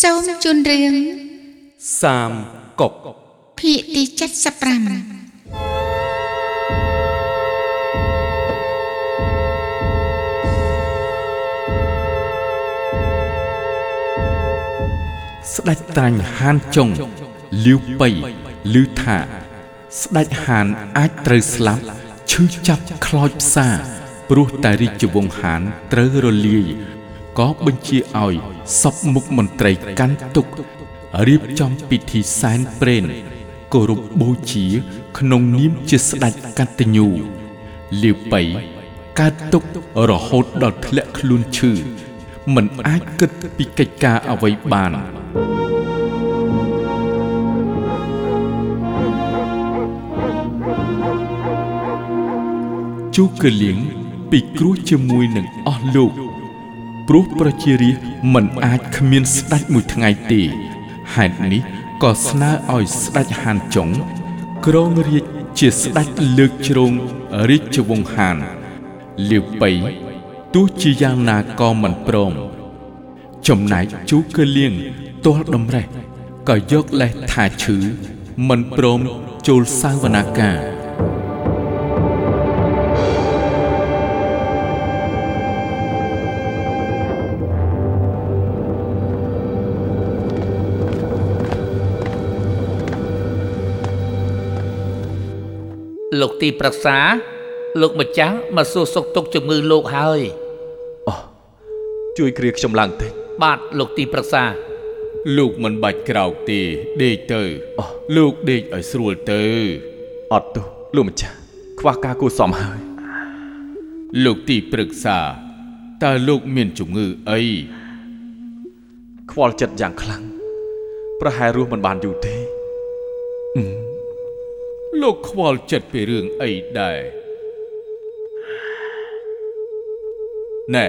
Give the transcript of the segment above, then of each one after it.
សូមជូនរឿងសាមកុកភាគទី75ស្ដេចតាញ់ហានចុងលាវបៃឮថាស្ដេចហានអាចត្រូវស្លាប់ឈឺចាប់ខ្លោចផ្សាព្រោះតែរាជវង្សហានត្រូវរលាយ ក៏បញ្ជាឲ្យសពមុខមន្ត្រីកាន់ទុករៀបចំពិធីសែនព្រេនគោរពបូជា ក្នុងនាមជាស្ដេចកតញ្ញូលាវបៃកើតទុករហូតដល់ធ្លាក់ខ្លួនឈឺមិនអាចគិតពីកិច្ចការអ្វីបានជូកលៀងពីគ្រោះជាមួយនឹងអស់លោក ព្រោះប្រជារាស្ត្រមិនអាចគ្មានស្ដេចមួយថ្ងៃទេហេតុនេះក៏ស្នើឲ្យស្ដេចហានចុងក្រងរាជជាស្ដេចលើកជ្រងរាជវង្សហានលាវបៃទោះជាយ៉ាងណាក៏មិនព្រមចំណែកជូកលៀងទាល់ដំរេះក៏យកលេសថាឈឺមិនព្រមចូលសាវនាការ លោកទីប្រឹក្សា លោកម្ចាស់មកសួរសុខទុក្ខជំងឺលោកហើយជួយគ្រាខ្ញុំឡើងតិចបាទលោកទីប្រឹក្សា លោកមិនបាច់ក្រោកទេដេកទៅលោកដេកឲ្យស្រួលទៅអត់ទោះលោកម្ចាស់ខ្វះការគួសមហើយ លោកទីប្រឹក្សាតើលោកមានជំងឺអីខ្វល់ចិត្តយ៉ាងខ្លាំងប្រហែលរស់មិនបានយូរទេ លោកខ្វល់ចិត្តពីរឿងអីដែរណែ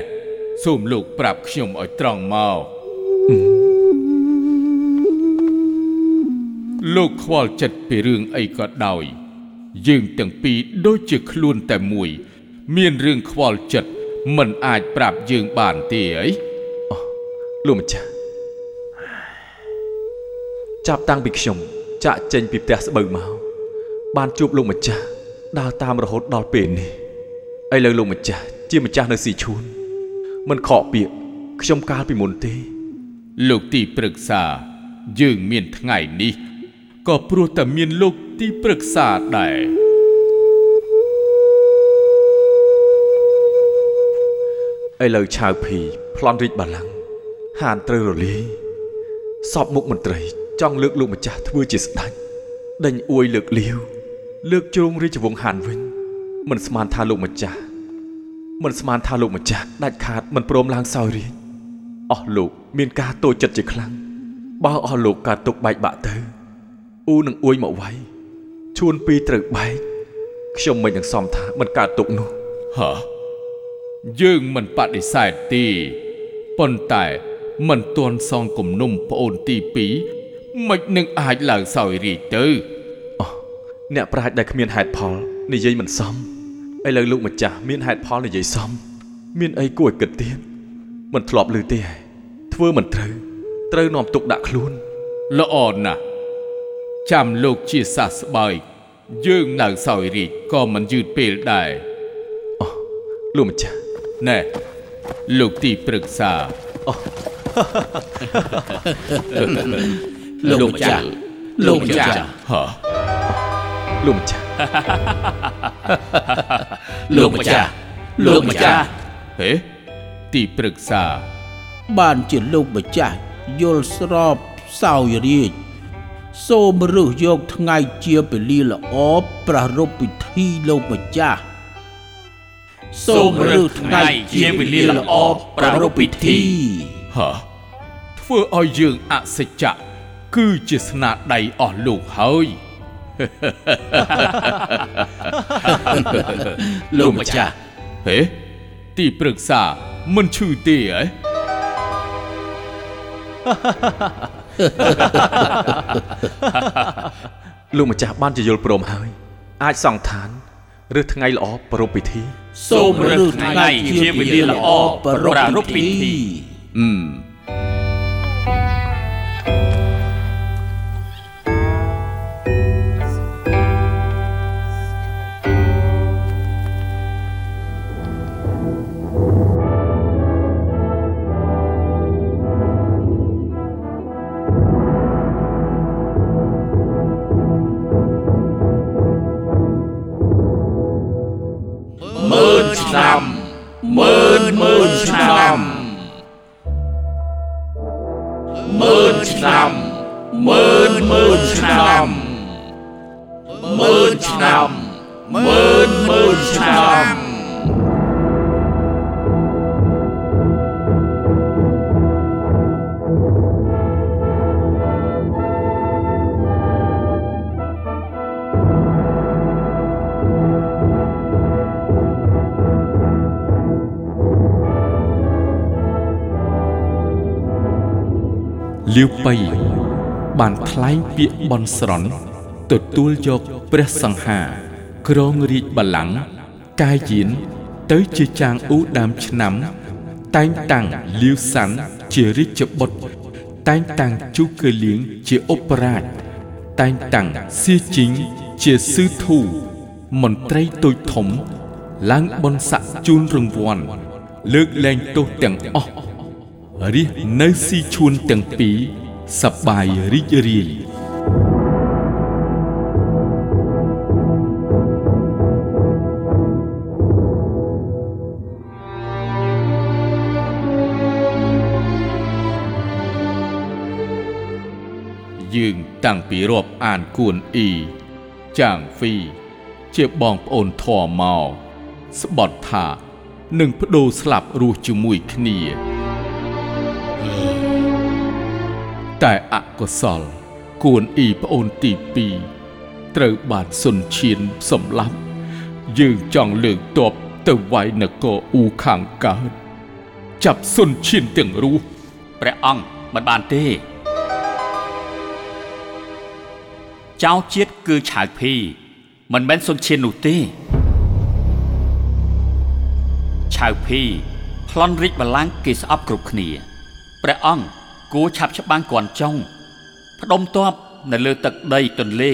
សូមលោកប្រាប់ខ្ញុំឲ្យត្រង់មកលោកខ្វល់ចិត្តពីរឿងអីក៏ដោយ យើងទាំងពីរដូចជាខ្លួនតែមួយ មានរឿងខ្វល់ចិត្តមិនអាចប្រាប់យើងបានទេអីលោកម្ចាស់ចាប់តាំងពីខ្ញុំចាក់ចេញពីផ្ទះស្បូវមក បានជួបលោកម្ចាស់ដើរតាមរហូតដល់ពេលនេះឥឡូវលោកម្ចាស់ជាម្ចាស់នៅស៊ីឈួនមិនខកពាក្យខ្ញុំកាលពីមុនទេ លោកទីប្រឹក្សា យើងមានថ្ងៃនេះក៏ព្រោះតែមានលោកទីប្រឹក្សាដែរឥឡូវឆាវភីប្លន់រិចបាឡាំងហានត្រូវរលាយសពមុខមន្ត្រី ចង់លើកលោកម្ចាស់ធ្វើជាស្ដេចដេញអួយលើកលាវ លើកជ្រងរាជវង្សហានវិញមិនស្មានថាលោកម្ចាស់មិនស្មានថាលោកម្ចាស់ដាច់ខាតមិនព្រមឡើងសោយរាជអស់លោកមានការតូចចិត្តជាខ្លាំងបើអស់លោកកើតទុកបែកបាក់ទៅអ៊ូនឹងអួយមកវាយឈួនពីរត្រូវបែកខ្ញុំមិននឹងសមថាមិនកើតទុកនោះហ៎យើងមិនបដិសេធទេប៉ុន្តែមិនទាន់សងគំនុំប្អូនទី2មិននឹងអាចឡើងសោយរាជទៅ អ្នកប្រាជ្ញដែលគ្មានហេតុផលនិយាយមិនសមឥឡូវលោកម្ចាស់មានហេតុផលនិយាយសម មានអីគួរឲ្យគិតទៀតមិនធ្លាប់ឮទេហ៎ធ្វើមិនត្រូវត្រូវនាំទុកដាក់ខ្លួនល្អណាស់ចាំលោកជាសះស្បើយយើងនៅសោយរាជក៏មិនយឺតពេលដែរលោកម្ចាស់ណែលោកទីប្រឹក្សាលោកម្ចាស់លោកម្ចាស់ហ៎ លោកម្ចាស់លោកម្ចាស់លោកម្ចាស់ហេទីប្រឹក្សា បានជាលោកម្ចាស់យល់ស្របសោយរាជសូមរើសយកថ្ងៃជាពេលល្អប្រារព្ធពិធីលោកម្ចាស់សូមរើសថ្ងៃជាវេលាល្អប្រារព្ធពិធីហ៎ធ្វើឲ្យយើងអសច្ចៈគឺជាស្នាដៃអស់លោកហើយ លោកម្ចាស់ហេទីប្រឹក្សាមិនឈឺទេហ៎លោកម្ចាស់បានជាយល់ព្រមហើយ អាចសង់ឋានឬថ្ងៃល្អប្រពៃពិធី សូមរើសថ្ងៃជាវេលាល្អប្រារព្ធពិធីអឺ លាវប៉ៃបានថ្លែងពាក្យបន់ស្រន់ទទួលយកព្រះសង្ហាគ្រងរាជបល្ល័ង្កកាយយានទៅជាចាងអ៊ូដើមឆ្នាំ តែងតាំងលាវសាន់ជារាជបុត្រតែងតាំងជូកើលៀងជាឧបរាជតែងតាំងសៀជីងជាសឺធូមន្ត្រីទូចធំឡើងបនស័កជូនរង្វាន់លើកលែងទោសទាំងអស់ រិះនៅស៊ីឈួនទាំងពីរសប្បាយរីករាយយើងតាំងពីរាប់អានគួនអ៊ីចាងហ្វី ជាបងប្អូនធមមកស្បត់ថានឹងបដូរស្លាប់រស់ជាមួយគ្នា តែអកុសល គួនអ៊ីប្អូនទី2ត្រូវបានសុនឈៀនសម្លាប់យើងចង់លើកតបទៅវាយនគរអ៊ូខាងកើតចាប់សុនឈៀនទាំងរស់ព្រះអង្គមិនបានទេចៅជាតិគឺឆៅភី មិនមែនសុនឈៀននោះទេឆៅភីប្លន់រិចបលាំងគេស្អប់គ្រប់គ្នាព្រះអង្គ គួរឆាប់ច្បាំងគន់ចុងផ្ដុំទ័ពនៅលើទឹកដីទន្លេ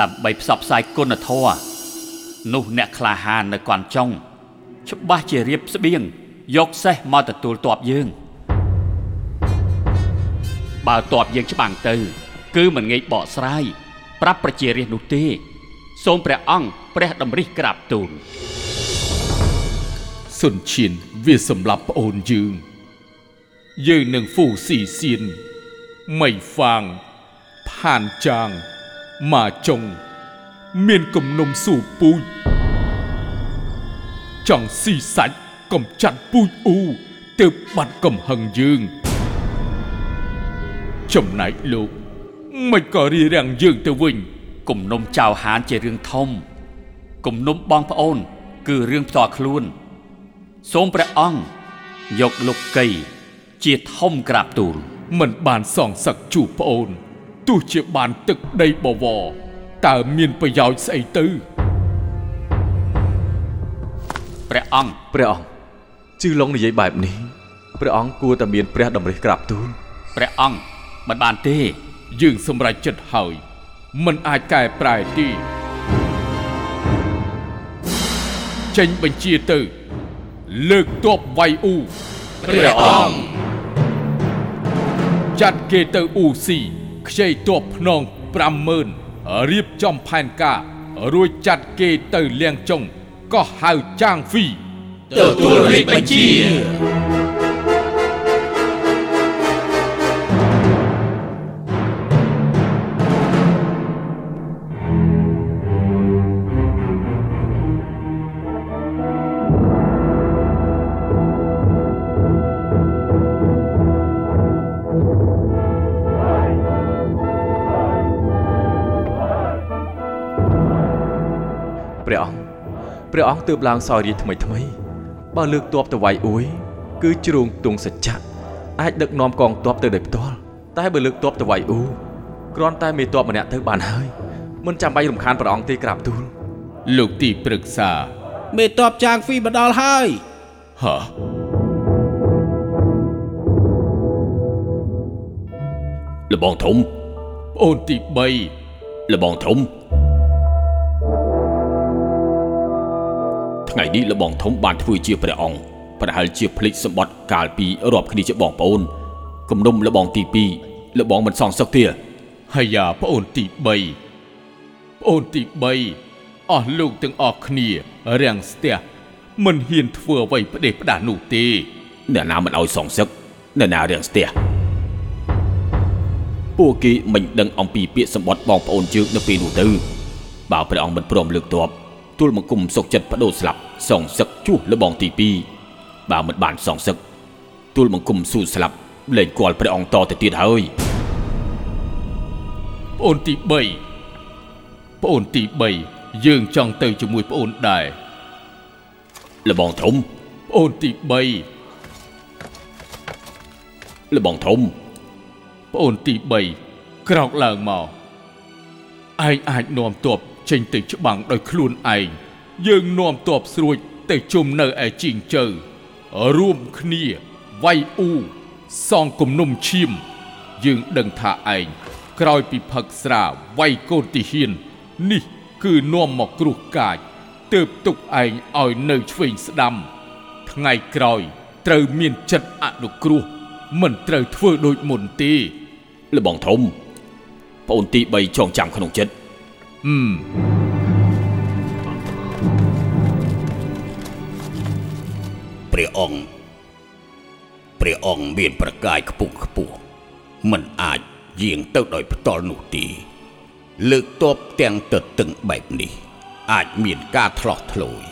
ដើម្បីផ្សព្វផ្សាយគុណធម៌នោះអ្នកក្លាហាននៅគន់ចុងច្បាស់ជារៀបស្បៀងយកសេះមកទទួលទ័ពយើងបើតបយើងច្បាំងទៅ គឺមិនងាយបកស្រាយប្រាប់ប្រជារាស្ត្រនោះទេ សូមព្រះអង្គព្រះតម្រិះក្រាបទូលសុនឈៀនវាសម្លាប់ប្អូនយើង យើងនឹងហ្វូស៊ីសៀនម៉ៃហ្វាងផានចាងម៉ាចុង មានគំនុំស៊ូពូជចង់ស៊ីសាច់កំចាត់ពូជអ៊ូទើបបាត់កំហឹងយើង ចំណែកលោកមិនក៏រៀបរៀងយើងទៅវិញគំនុំចៅហានជារឿងធំគំនុំបងប្អូន គឺរឿងផ្ទាល់ខ្លួន សូមព្រះអង្គយកលោកកៃ ជាធំក្រាបទូលមិនបានសងសឹកជួបប្អូនទោះជាបានទឹកដីបវរតើមានប្រយោជន៍ស្អីទៅព្រះអង្គព្រះអង្គជឿឡុងនិយាយបែបនេះព្រះអង្គគួរតែមានព្រះតម្រិះក្រាបទូលព្រះអង្គមិនបានទេ យើងសម្រេចចិត្តហើយមិនអាចកែប្រែទេចេញបញ្ជាទៅ លើកទ័ពវាយអ៊ូព្រះអង្គ ចាត់គេទៅអ៊ូស៊ីខ្ចីទ័ពភ្នង50000រៀបចំផែនការ រួចចាត់គេទៅលៀងចុងក៏ហៅចាងហ្វីទទួលរាជបញ្ជា ព្រះអង្គទើបឡើងសោយរាជថ្មីថ្មីបើលើកទ័ពទៅវាយអ៊ួយ គឺជ្រងទងសច្ចៈអាចដឹកនាំកងទ័ពទៅដោយផ្ទាល់តែបើលើកទ័ពទៅវាយអ៊ូគ្រាន់តែមេទ័ពម្នាក់ទៅបានហើយមិនចាំបាច់រំខានព្រះអង្គទេក្រាបទូលលោកទីប្រឹក្សាមេតបចាងហ្វីមកដល់ហើយហ៎លបងធំប្អូនទីលបងធំ ថ្ងៃនេះលបងធំបានធ្វើជាព្រះអង្គប្រហែលជាភ្លេចសម្បត្តិកាលពីរាប់គ្នាជាបងប្អូនគំនុំលបងទី2លបងមិនសងសឹកទេ3ហើយយ៉ាប្អូនទី3ប្អូនទី3អស់លោកទាំងអស់គ្នារាំងស្ទះមិនហ៊ានធ្វើអ្វីផ្ដេសផ្ដាសនោះទេអ្នកណាមិនឲ្យសងសឹកអ្នកណារៀងស្ទះពួកគេមិនដឹងអំពីពាក្យសម្បត្តិបងប្អូនយើងនៅពេលនោះទៅបើព្រះអង្គមិនព្រមលើកទ័ព ទូលបង្គំសុកចិត្តបដូរស្លាប់សងសឹកជួសលបងទី2បើមិនបានសងសឹកទូលបង្គំស៊ូស្លាប់លែងគាល់ព្រះអង្គតទៅទៀតហើយប្អូនទី3ប្អូនទី3យើងចង់ទៅជាមួយប្អូនដែរលបងធំប្អូនទី3លបងធំប្អូនទី3ក្រោកឡើងមកឯងអាចនាំទ័ព ចេញទៅច្បាំងដោយខ្លួនឯងយើងនាំទ័ពស្រួចទៅជុំនៅឯជីងជើរួមគ្នាវាយអ៊ូសងគំនុំឈាម យើងដឹងថាឯងក្រោយពីផឹកស្រាវាយកូនទីហ៊ាន នេះគឺនាំមកគ្រោះកាចទើបទុកឯងឲ្យនៅឆ្វេងស្ដាំ ថ្ងៃក្រោយត្រូវមានចិត្តអនុគ្រោះ មិនត្រូវធ្វើដូចមុនទេលបងធំប្អូនទី3ចងចាំក្នុងចិត្ត ហឹមព្រះអង្គព្រះអង្គមានប្រកាយខ្ពង់ខ្ពស់មិនអាចយាងទៅដោយផ្ទាល់នោះទេលើកតបទាំងទៅតឹងបែបនេះ អាចមានការឆ្លោះឆ្លួយ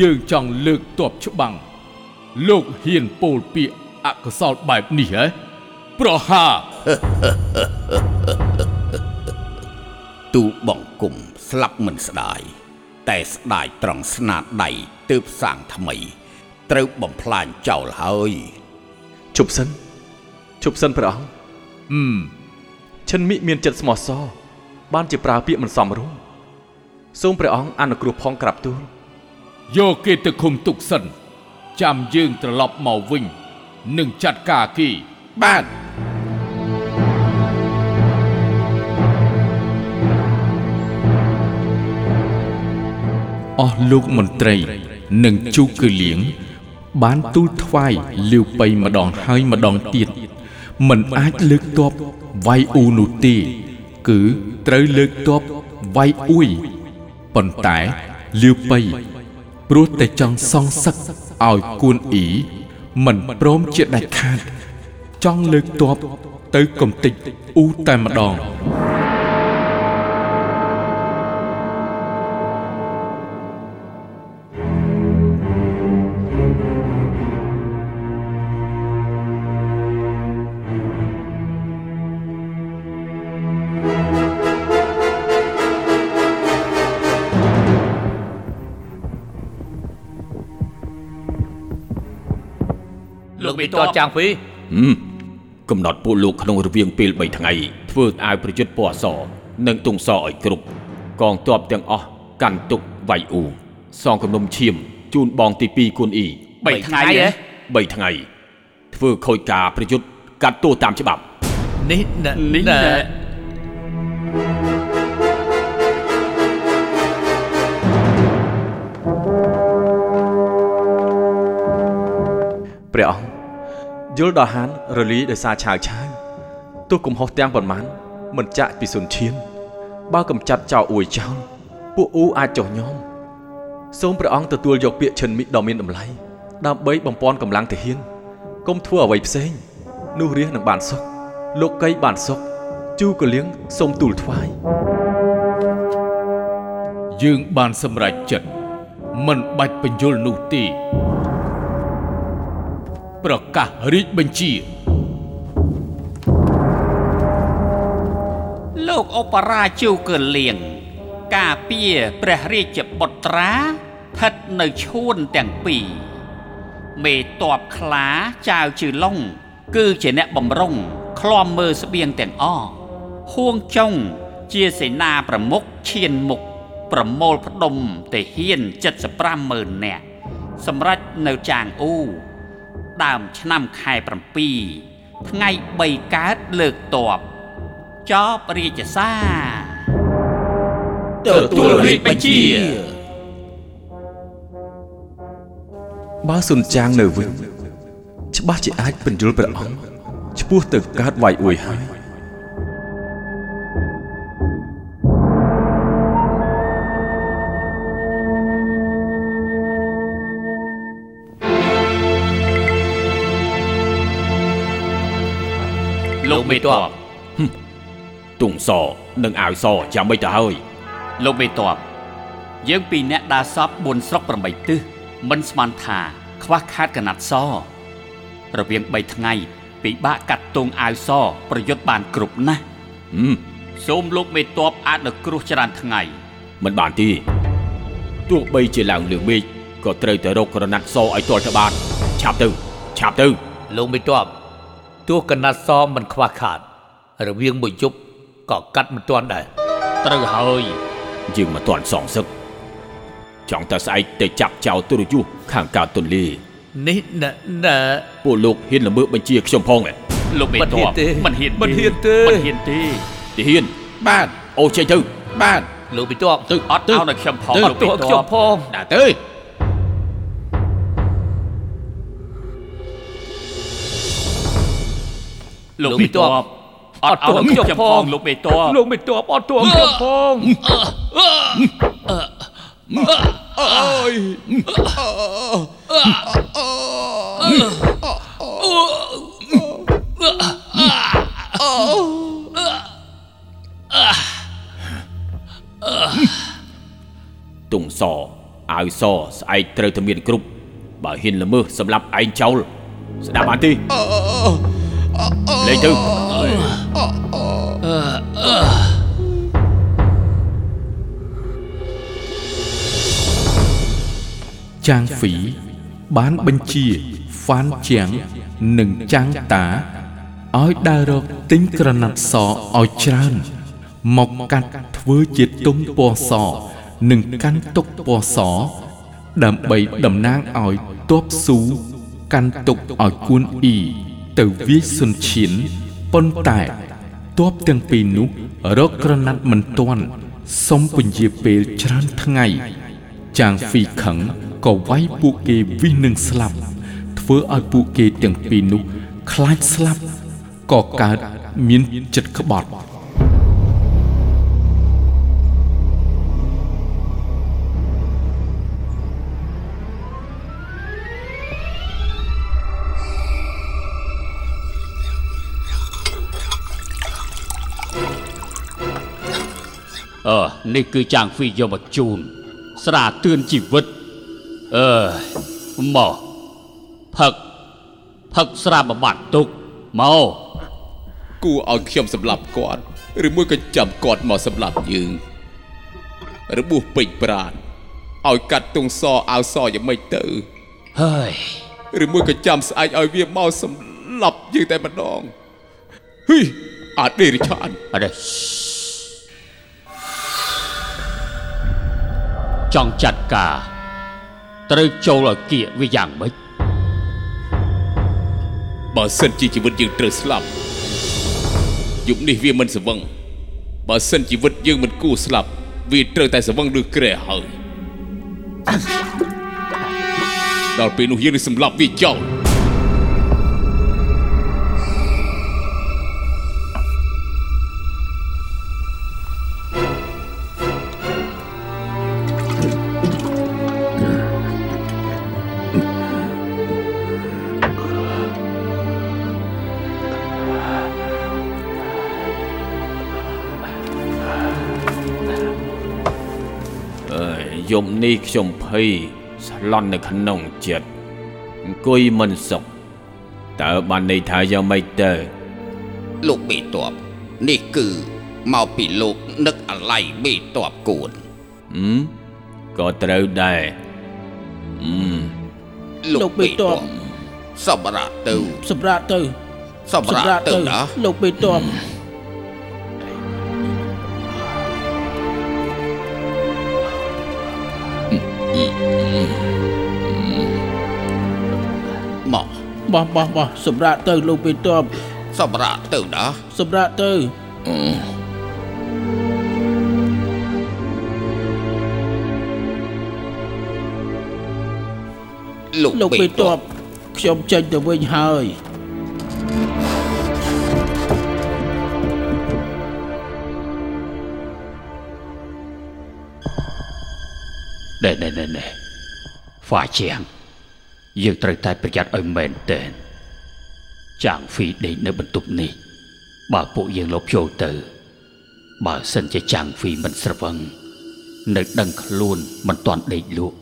យើងចង់លើកទ័ពច្បាំងលោកហ៊ានពោលពាក្យអកុសលបែបនេះហ៎ប្រហារ ទូលបង្គំស្លាប់មិនស្ដាយ តែស្ដាយត្រង់ស្នាដៃទើបសាងថ្មី ត្រូវបំផ្លាញចោលហើយជប់សិនជប់សិនព្រះអង្គហឹមឈិនមិមានចិត្តស្មោះសរបានជាប្រើពាក្យមិនសមរម្យសូមព្រះអង្គអនុគ្រោះផងក្រាបទូលយកគេទៅឃុំទុកសិន ចាំយើងត្រឡប់មកវិញនឹងចាត់ការគេបាទ អស់លោកមន្ត្រី និងជូគឺលៀងបានទូលថ្វាយលាវបៃម្ដងហើយម្ដងទៀតមិនអាចលើកទ័ពវាយអ៊ូនោះទេ គឺត្រូវលើកទ័ពវាយអ៊ុយប៉ុន្តែលាវបៃព្រោះតែចង់សងសឹកឲ្យគួនអ៊ីមិនព្រមជាដាច់ខាត ចង់លើកទ័ពទៅកំទេចអ៊ូតែម្ដង ចាងពីហឹមកំណត់ពួកលោកក្នុងរវាងពេល3ថ្ងៃធ្វើអាវប្រយុទ្ធពណ៌សនិងទង់សឲ្យគ្រប់កងទ័ពទាំងអស់កាន់ទុកវាយអ៊ូសងគំនុំឈាមជូនបងទី2គុនអ៊ី3ថ្ងៃហ៎3ថ្ងៃធ្វើខូចការប្រយុទ្ធកាត់ទោសតាមច្បាប់នេះណែនេះណែណែព្រះអង្គ យល់ដល់ហានរលីដោយសារឆាវឆាវទោះកំហុសទាំងប៉ុន្មាន មិនចាក់ពីសុនឈាន បើកំចាត់ចោលអួយចោលពួកអ៊ូអាចចុះញោមសូមព្រះអង្គទទួលយកពាក្យឈិនមិដ៏មានតម្លៃដើម្បីបំពន់កម្លាំងទាហានកុំធ្វើអ្វីផ្សេង នោះរាជនឹងបានសុខលោកកៃបានសុខជូកលៀងសូមទូលថ្វាយយើងបានសម្រេចចិត្តមិនបាច់បញ្យលនោះទេ ប្រកាសរាជបញ្ជាលោកអបរាជូកើលៀងការពារព្រះរាជបុត្រាស្ថិតនៅឈួនទាំងពីរមេតបខ្លាចៅជឺឡុងគឺជាអ្នកបំរុងឃ្លាំមើលស្បៀងទាំងអស់ហួងចុងជាសេនាប្រមុខឈានមុខប្រមូលផ្ដុំទាហាន75ម៉ឺននាក់សម្រាប់នៅចាងអ៊ូ ដើមឆ្នាំខែ7ថ្ងៃ3កើតលើកតបចប់រាជសារទទួលរាជបញ្ជាបើសុនចាងនៅវិញច្បាស់ជាអាចបញ្យលព្រះអង្គឈ្មោះទៅកើតវាយអួយហើយ លោកមេតបទុងសនិងអាវសចាំមិនទៅហើយលោកមេតបយើងពីរអ្នកដើរសព4ស្រុក8ទិសមិនស្មានថា ខ្វះខាតកណាត់សរវាង3ថ្ងៃពិបាកកាត់ទងអាវសប្រយុទ្ធបានគ្រប់ណាស់ហឹមសូមលោកមេតបអាចនៅគ្រោះច្រើនថ្ងៃ មិនបានទេទោះបីជាឡើងលើមេឃក៏ត្រូវតែរកក្រណាត់សឲ្យទាល់ទៅបាន ឆាប់ទៅឆាប់ទៅលោកមេតប ទោះកណាត់សមិនខ្វះខាតរវាងមួយយប់ក៏កាត់មិនទាន់ដែរត្រូវហើយយើងមិនទាន់សងសឹកចង់តែស្អែកទៅចាប់ចោលទុរយុះខាងកើតទន្លេនេះណែណែពួកលោកហ៊ានល្មើសបញ្ជាខ្ញុំផងឯងលោកមេតមិនហ៊ាបនទេមិនហ៊ានមិនហ៊ានទេមិនហ៊ានទេទីហ៊ានបាទអូចេញទៅបាទលោកមេតបទៅអត់ឲ្យនៅខ្ញុំផងទៅលោកមេទោះតខ្ញុំបផងដាក់ទៅ លោកមេតបអត់ឲ្យនៅខ្ញុំផងលោកមេតបលោកមេតបអត់ទោះខ្ញុំផងទុងសអាវសស្អែកត្រូវតែមានគ្រប់បើហ៊ានល្មើសសម្រាប់ឯងចោលស្ដាប់បានទេ លេងទៅចាងហ្វីបានបញ្ជាហ្វានជាងនិងចាងតាឲ្យដើររកទិញក្រណាត់សឲ្យច្រើន មកកាត់ធ្វើជាទុំពណ៌សនិងកាន់ទុកពណ៌សដើម្បីតំណាងឲ្យទ័ពស៊ូកាន់ទុកឲ្យគួនអ៊ី ទៅវាយសុនឈៀនប៉ុន្តែទ័ពទាំងពីរនោះរកក្រណាត់មិនទាន់សុំពន្យាពេលច្រើនថ្ងៃ ចាងហ្វីខឹងក៏វាយពួកគេវិសនឹងស្លាប់ ធ្វើឲ្យពួកគេទាំងពីរនោះខ្លាចស្លាប់ក៏កើតមានចិត្តក្បត់ អឺនេះគឺចាងហ្វីយកមកជូនស្រាទឿនជីវិតអឺមកផឹកផឹកស្រាបំបត្តិទុកមកគួរឲ្យខ្ញុំសម្លាប់គាត់ឬមួយក៏ចាំគាត់មកសម្លាប់យើងរបួសពេជ្រប្រានឲ្យកាត់ទងសអាវសយ៉ាងម៉េចទៅហើយឬមួយក៏ចាំស្អែកឲ្យវាមកសម្លាប់យើងតែម្ដងហ៊ីអាដេរិឆានអត់ ចង់ចាត់ការត្រូវចូលឲ្យគៀកវាយ៉ាងម៉េចបើសិនជាជីវិតយើងត្រូវស្លាប់យុគនេះវាមិនស្វឹងបើសិនជីវិតយើងមិនគួរស្លាប់វាត្រូវតែស្វឹងឬក្រែហើយដល់ពេលនោះយើងនឹងសម្លាប់វាចោល នេះខ្ញុំភ័យស្លន់នៅក្នុងចិត្តអង្គុយមិនសុខតើបានន័យថាយ៉ាងម៉េចទៅលោកមេតបនេះគឺមកពីលោកនឹកអាឡ័យមេតបគួនហឹមក៏ត្រូវដែរហឹមលោកមេតបសម្រាប់ទៅសម្រាប់ទៅសម្សម្រារាប់កទៅទៅណាលោកបេតប មកបោះបោះបោះសម្រាប់ទៅលោកបេតបសម្រាប់ទៅណាសម្រាប់ទៅលោកលោកមេបេតតបបខ្ញុំចេញទៅវិញហើយ ណែណែណែណែហ្វាជាងយើងត្រូវតែប្រយ័ត្នឲ្យមែនទែនចាងហ្វីដេកនៅបន្ទប់នេះ បើពួកយើងលបចូលទៅ បើសិនជាចាំងហ្វីមិនស្រវឹងនៅដឹងខ្លួនមិនទាន់ដេកលក់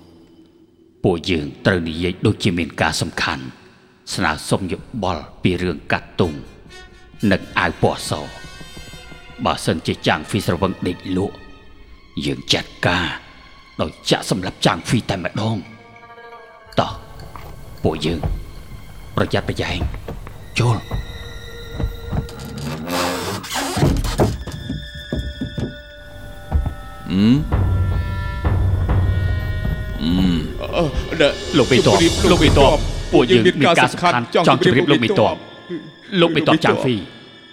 ពួកយើងត្រូវនិយាយដូចជាមានការសំខាន់ស្នើសុំយោបល់ពីរឿងកាត់ទុងនិងអាវពណ៌សបើសិនជាចាំងហ្វីស្រវឹងដេកលក់យើងចាត់ការ ដោយចាក់សម្លាប់ចាំងហ្វីតែម្ដងតោះពួកយើង ប្រយ័ត្នប្រយែងចូលអឺដែលលោកបេតបជម្រាលោកបេតបពួកយើងមានការសំខាន់ចង់ចង់ជម្រាបលោកបេតបលោកបេតបចាំងហ្វី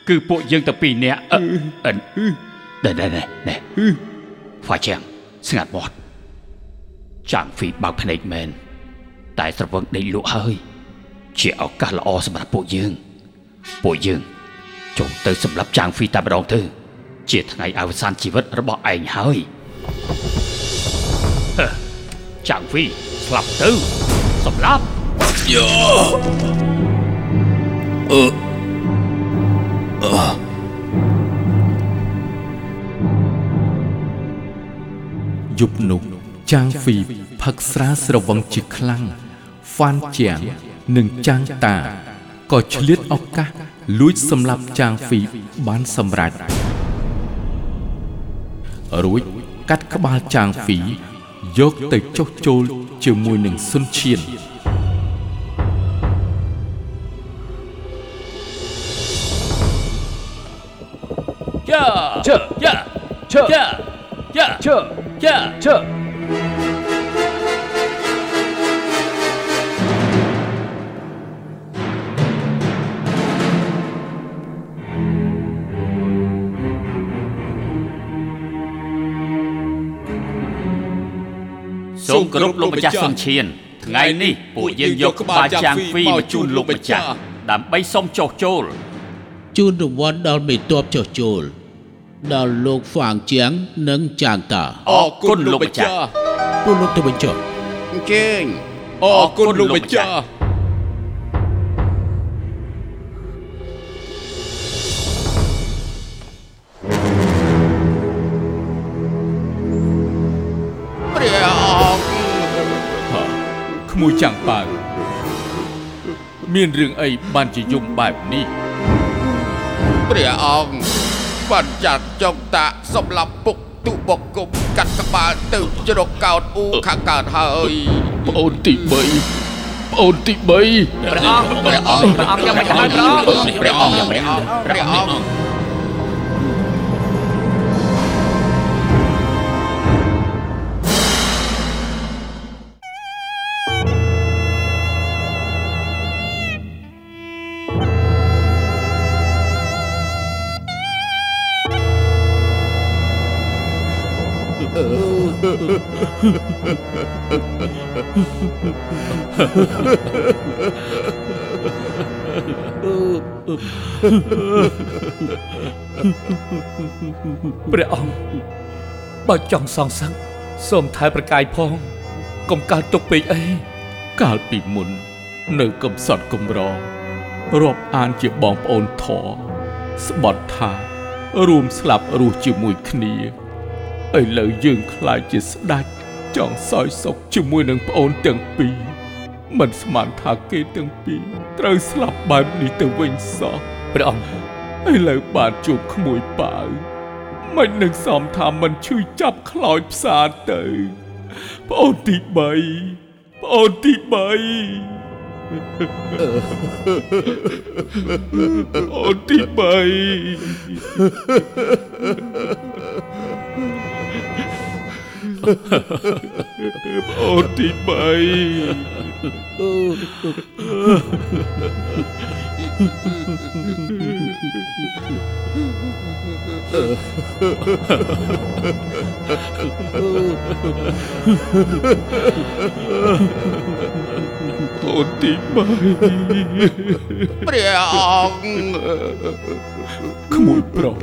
គឺពួកយើងទាំងពីរនាក់អឺអឺណែណែណែណែហ្វាជាងស្ងាត់មាត់ ចាំងហ្វីបើកភ្នែកមែនតែស្រវឹងដេកលក់ហើយ ជាឱកាសល្អសម្រាប់ពួកយើង ពួកយើងចុះទៅសម្រាប់ចាំងហ្វីតែម្ដងទៅជាថ្ងៃអវសានជីវិតរបស់ឯងហើយហឺចាំងហ្វីស្លាប់ទៅសម្លាប់យប់នោះ ចាងហ្វីផឹកស្រាស្រវឹងជាខ្លាំងហ្វានជាងនិងចាងតាក៏ឆ្លៀតឱកាសលួចសម្លាប់ចាងហ្វីបានសម្រេចរួចកាត់ក្បាលចាងហ្វីយកទៅចុះចូលជាមួយនឹងសុនឈៀនយ៉ាជើយ៉ាជើយ៉ាយ៉ាជើយ៉ាជើ សូមគោរពលោកម្ចាស់សុនឈៀនថ្ងៃនេះពួកយើងយកក្បាលចាងហ្វីមកជូនលោកម្ចាស់ដើម្បីសុំចុះចូលជូនរង្វាន់ដល់មេតបចុះចូល ដល់លោកហ្វាងជាង និងចាងតាអរគុណលោកម្ចាស់ពួកលោកទៅបញ្ចុះអញ្ជើញអរគុណលោកម្ចាស់ព្រះអង្គក្មួយចាំងប៉ៅមានរឿងអីបានជាយំបែបនេះព្រះអង្គ បានចាត់ចុងតាសម្រាប់ពុកទុបកុំកាត់ក្បាលទៅជ្រកកោតអ៊ូខាងកើតហើយប្អូនទី3ប្អូនទី3ព្រះអង្គព្រះអង្គព្រះអង្គយ៉ាងមិនហើយព្រះអង្គព្រះអង្គព្រះអង្គព្រះអង្គ ព្រះអង្គបើចង់សងសឹកសូមថែប្រកាយផងកុំកើតទុកពេកអីកាលពីមុន នៅកំសត់កំរងរាប់អានជាបងប្អូនធរស្បត់ថារួមស្លាប់រស់ជាមួយគ្នាឥឡូវយើងខ្លាចជាស្ដាច់ ចង់សោយសុខជាមួយនឹងប្អូនទាំងពីរមិនស្មានថាគេទាំងពីរត្រូវស្លាប់បែបនេះទៅវិញសោះព្រះអង្គឥឡូវបានជួបក្មួយប៉ាវមិននឹងសមថាមិនឈឺចាប់ខ្លោចផ្សារទៅប្អូនទី3ប្អូនទី3អូនទី3 អូនទី3អូនទី3ព្រះអង្គក្មួយប្រុស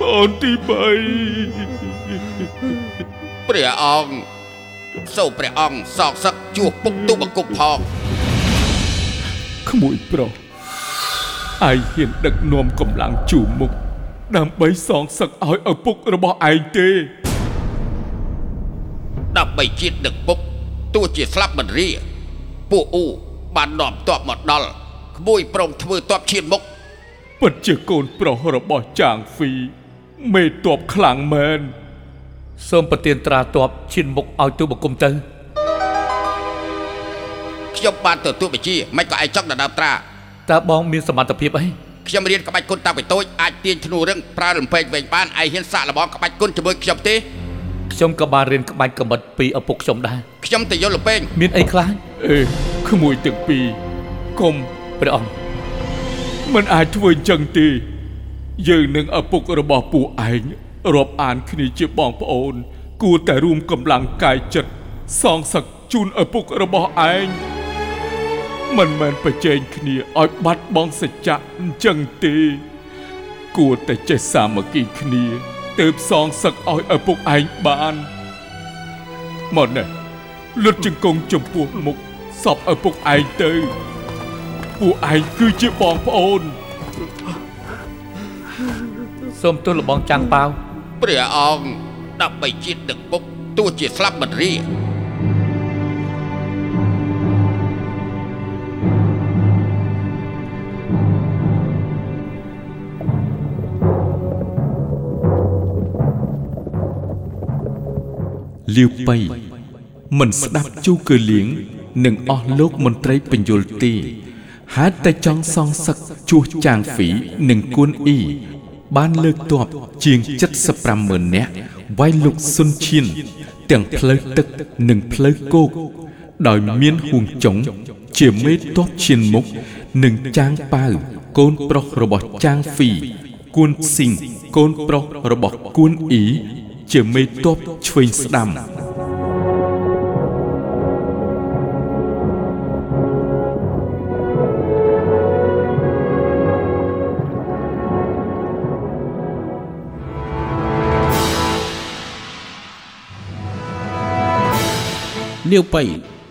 ប្អូនទី3ព្រះអង្គសូមព្រះអង្គសោកសឹកជួបពុកទុបកុំផងក្មួយប្រុសឯងហ៊ានដឹកនាំកម្លាំងជួមុខដើម្បីសងសឹកឲ្យឪពុករបស់ឯងទេដើម្បីជាតិដឹកពុកទោះជាស្លាប់មិនរាពួកអ៊ូបាននាំទ័ពមកដល់ក្មួយព្រមធ្វើទ័ពឈានមុខ ពិតជាកូនប្រុសរបស់ចាងហ្វី មេតបខ្លាំងមែនសូមប្រទានត្រាទ័ពឈានមុខឲ្យទូបង្គំទៅខ្ញុំបានទទួលបញ្ជាមិនក៏ឯងចង់ដណ្ដើមត្រាតើបងមានសមត្ថភាពអីខ្ញុំរៀនក្បាច់គុណតាំងពីតូចអាចទាញធ្នូរឹងប្រើលំពេងវិញបានឯងហ៊ានសាកល្បងក្បាច់គុណជាមួយខ្ញុំទេខ្ញុំក៏បានរៀនក្បាច់កំបិតពីឪពុកខ្ញុំដែរខ្ញុំទៅយល់លំពេងមានអីខ្លះអេក្មួយទាំងពីរកុំព្រះអង្គ មិនអាចធ្វើអញ្ចឹងទេយើងនឹងឪពុករបស់ពួកឯងរាប់អានគ្នាជាបងប្អូន គួរតែរួមកម្លាំងកាយចិត្តសងសឹកជូនឪពុករបស់ឯងមិនមែនប្រជែងគ្នាឲ្យបាត់បង់សច្ចៈអញ្ចឹងទេ គួរតែចេះសាមគ្គីគ្នាទើបសងសឹកឲ្យឪពុកឯងបានមកនេះលុតជង្គង់ចំពោះមុខសពឪពុកឯងទៅ ពួកឯងគឺជាបងប្អូនសូមទូលលបងចាំងប៉ាវព្រះអង្គដើម្បីជាតិដឹកពុកទោះជាស្លាប់មិនរាលាវបៃមិនស្ដាប់ជូកើលៀងនិងអស់លោកមន្ត្រីបញ្យលទេ ហេតុតែចង់សងសឹកជួសចាងហ្វីនិងគួនអ៊ីបានលើកទ័ពជាង75ម៉ឺននាក់វាយលុកស៊ុនឈៀនទាំងផ្លូវទឹកនិងផ្លូវគោក ដោយមានហួងចុង ជាមេទ័ពឈៀនមុខនិងចាងប៉ាវកូនប្រុសរបស់ចាងហ្វីគួនស៊ីងកូនប្រុសរបស់គួនអ៊ីជាមេទ័ពឆ្វេងស្ដាំ លាវប៉ៃ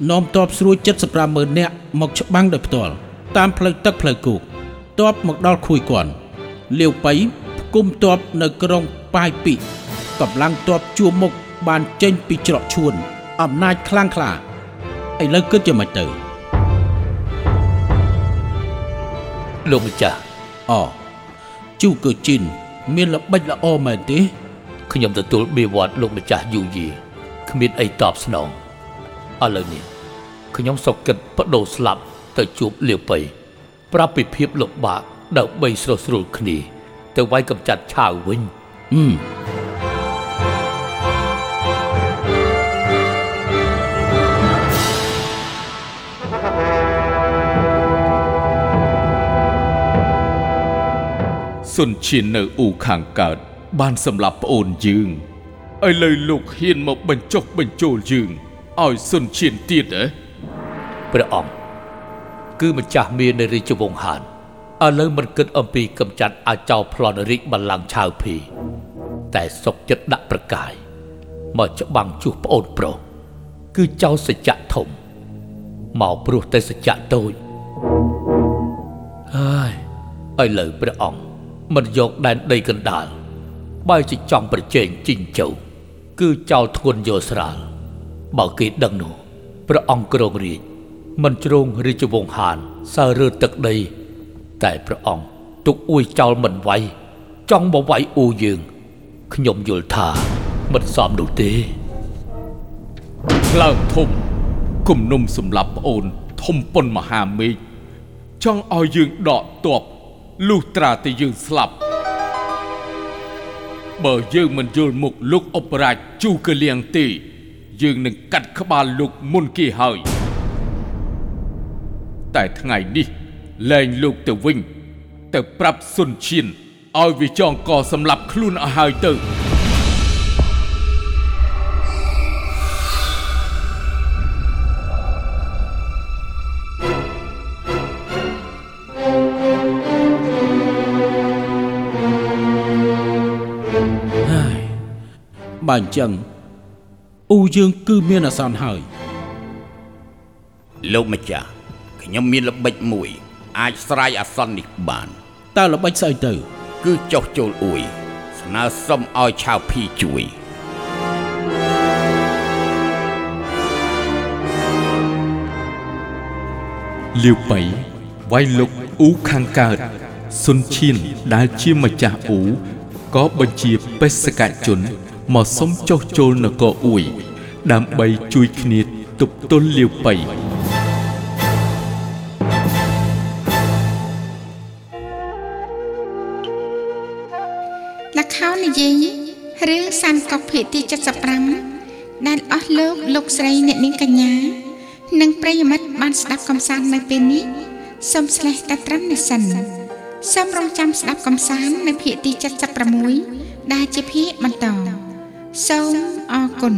នាំទ័ពស្រួយ75ម៉ឺននាក់មកច្បាំងដោយផ្ទាល់តាមផ្លូវទឹកផ្លូវគោកទ័ពមកដល់ខួយគាន់លាវប៉ៃផ្គុំទ័ពនៅក្រុងប៉ាយពីកម្លាំងទ័ពជួរមុខបានចេញពីច្រកឈួន អំណាចខ្លាំងក្លាឥឡូវគិតយ៉ាងម៉េចទៅលោកម្ចាស់អជូកើជីនមានល្បិចល្អមែនទេខ្ញុំទទួលបៀវត្សលោកម្ចាស់យូរយារគ្មានអីតបស្នង ឥឡូវនេះខ្ញុំសុកគិតបដូរស្លាប់ទៅជួបលាវបៃប្រាប់ពីភាពលំបាកដើម្បីស្រស់ស្រួលគ្នា ទៅវាយកំចាត់ឆាវវិញហឹមសុនឈៀននៅអ៊ូខាងកើត បានសម្លាប់ប្អូនយើងឥឡូវលោកហ៊ានមកបញ្ចុះបញ្ចូលយើង ឲ្យសុនឈៀនទៀតហ៎ព្រះអង្គគឺម្ចាស់មាននៃរាជវង្សហានឥឡូវមិនគិតអំពីកំចាត់អាចោរប្លន់រាជបល្ល័ង្កឆាវភី តែសុកចិត្តដាក់ប្រកាយមកច្បាំងជួសប្អូនប្រុសគឺចៅសច្ចៈធំមកព្រោះតែសច្ចៈតូចហើយឥឡូវព្រះអង្គមិនយកដែនដីកណ្ដាលបើជាចង់ប្រជែងជីងជៅគឺចោលធ្ងន់យកស្រាល បើគេដឹងនោះព្រះអង្គគ្រងរាជមិនជ្រងរាជវង្សហានសើរើទឹកដី តែព្រះអង្គទុកអួយចោលមិនໄວចង់មកវាយអ៊ូយើងខ្ញុំយល់ថាមិនសមនោះទេក្ឡើងធំគំនុំសម្លាប់ប្អូនធំប៉ុនមហាមេឃចង់ឲ្យយើងដកទ័ពលុះត្រាតែយើងស្លាប់បើយើងមិនយល់មុខលោកអបរាជជូកលៀងទេ យើងនឹងកាត់ក្បាលលោកមុនគេហើយ តែថ្ងៃនេះលែងលោកទៅវិញ ទៅប្រាប់សុនឈៀនឲ្យវាចងកសម្លាប់ខ្លួនឲ្យហើយទៅហើយបើអញ្ចឹង អ៊ូយើងគឺមានអាសន្នហើយលោកម្ចាស់ខ្ញុំមានល្បិចមួយ អាចស្រ័យអាសន្ននេះបានតើល្បិចស្អីទៅ គឺចុះចូលអួយស្នើសុំឲ្យឆាវភីជួយលាវប៉ៃវាយលុកអ៊ូខាងកើតសុនឈៀនដែលជាម្ចាស់អ៊ូក៏បញ្ជាបេសកជន មកសុំចុះចូលនគរអ៊ួយ ដើម្បីជួយគ្នាទប់ទល់លាវប៉ៃលខោននិយាយរឿងសានកុកភាគទី75ដែលអស់លោកលោកស្រីអ្នកនាងកញ្ញា និងប្រិយមិត្តបានស្ដាប់កំសាន្តនៅពេលនេះសូមស្លេះតែត្រឹមនេះសិនសូមរងចាំស្ដាប់កំសាន្តនៅភាគទី76ដែលជាភាគបន្ត សូមអរគុណ